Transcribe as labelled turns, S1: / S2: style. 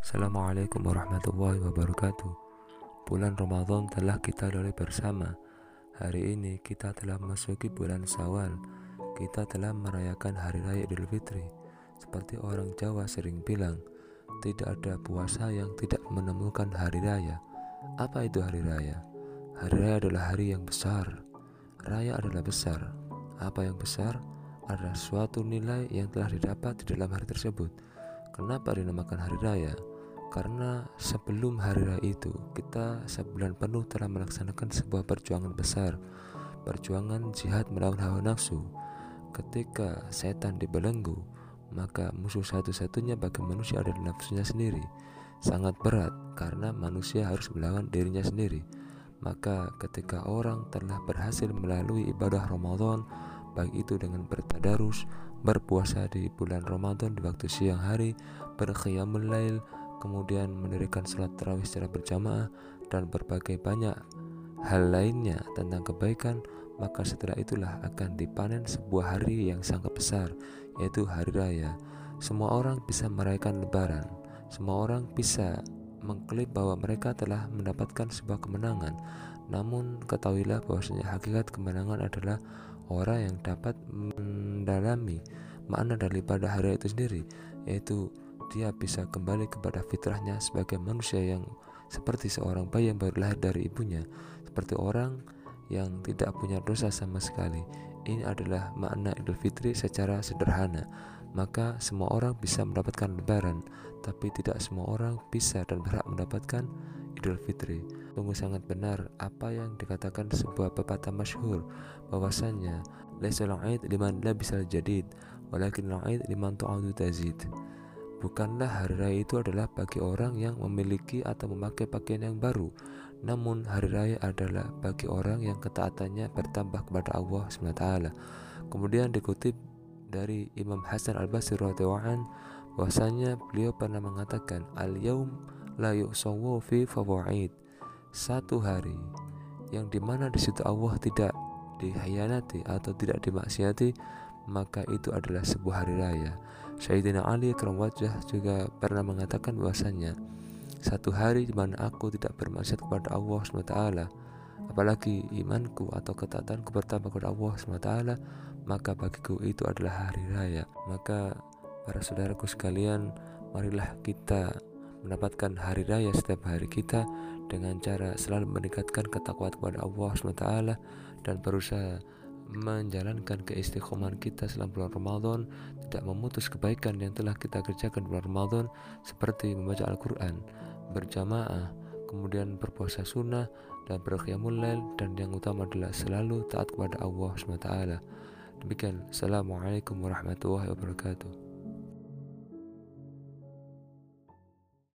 S1: Assalamualaikum warahmatullahi wabarakatuh. Bulan Ramadan telah kita lalui bersama. Hari ini kita telah memasuki bulan Syawal. Kita telah merayakan hari raya Idul Fitri. Seperti orang Jawa sering bilang, tidak ada puasa yang tidak menemukan hari raya. Apa itu hari raya? Hari raya adalah hari yang besar. Raya adalah besar. Apa yang besar? Adalah suatu nilai yang telah didapat di dalam hari tersebut. Kenapa dinamakan hari raya? Karena sebelum hari raya itu, kita sebulan penuh telah melaksanakan sebuah perjuangan besar, perjuangan jihad melawan hawa nafsu. Ketika setan dibelenggu, maka musuh satu-satunya bagi manusia adalah nafsunya sendiri. Sangat berat karena manusia harus melawan dirinya sendiri. Maka ketika orang telah berhasil melalui ibadah Ramadan, baik itu dengan bertadarus, berpuasa di bulan Ramadan di waktu siang hari, berkhiyamul lail, kemudian mendirikan sholat tarawih secara berjamaah dan berbagai banyak hal lainnya tentang kebaikan maka setelah itulah akan dipanen sebuah hari yang sangat besar yaitu hari raya. Semua orang bisa merayakan lebaran. Semua orang bisa mengklaim bahwa mereka telah mendapatkan sebuah kemenangan. Namun ketahuilah bahwasanya hakikat kemenangan adalah orang yang dapat mendalami makna daripada hari itu sendiri yaitu dia bisa kembali kepada fitrahnya sebagai manusia yang seperti seorang bayi yang baru lahir dari ibunya, seperti orang yang tidak punya dosa sama sekali. Ini adalah makna Idul Fitri secara sederhana. Maka semua orang bisa mendapatkan lebaran, tapi tidak semua orang bisa dan berhak mendapatkan Idul Fitri. Sungguh sangat benar apa yang dikatakan sebuah pepatah masyhur bahwasanya laisal aid liman labisal jadid walakin aid liman tu'adu tazid. Bukanlah hari raya itu adalah bagi orang yang memiliki atau memakai pakaian yang baru, namun hari raya adalah bagi orang yang ketaatannya bertambah kepada Allah SWT. Kemudian dikutip dari Imam Hasan Al Basri radhiyallahu bahwasanya beliau pernah mengatakan al yaum la yusawu fi fawaid. Satu hari yang di mana di situ Allah tidak dihianati atau tidak dimaksiati maka itu adalah sebuah hari raya Sayyidina Ali Akram Wajah juga pernah mengatakan bahwasanya satu hari di mana aku tidak bermaksiat kepada Allah SWT apalagi imanku atau ketaatanku bertambah kepada Allah SWT maka bagiku itu adalah hari raya. Maka para saudaraku sekalian marilah kita mendapatkan hari raya setiap hari kita dengan cara selalu meningkatkan ketakwaan kepada Allah SWT dan berusaha menjalankan keistiqomahan kita selama bulan Ramadan tidak memutus kebaikan yang telah kita kerjakan bulan Ramadan seperti membaca Al-Quran berjamaah kemudian berpuasa sunnah dan berqiyamul lail dan yang utama adalah selalu taat kepada Allah SWT demikian Assalamualaikum warahmatullahi wabarakatuh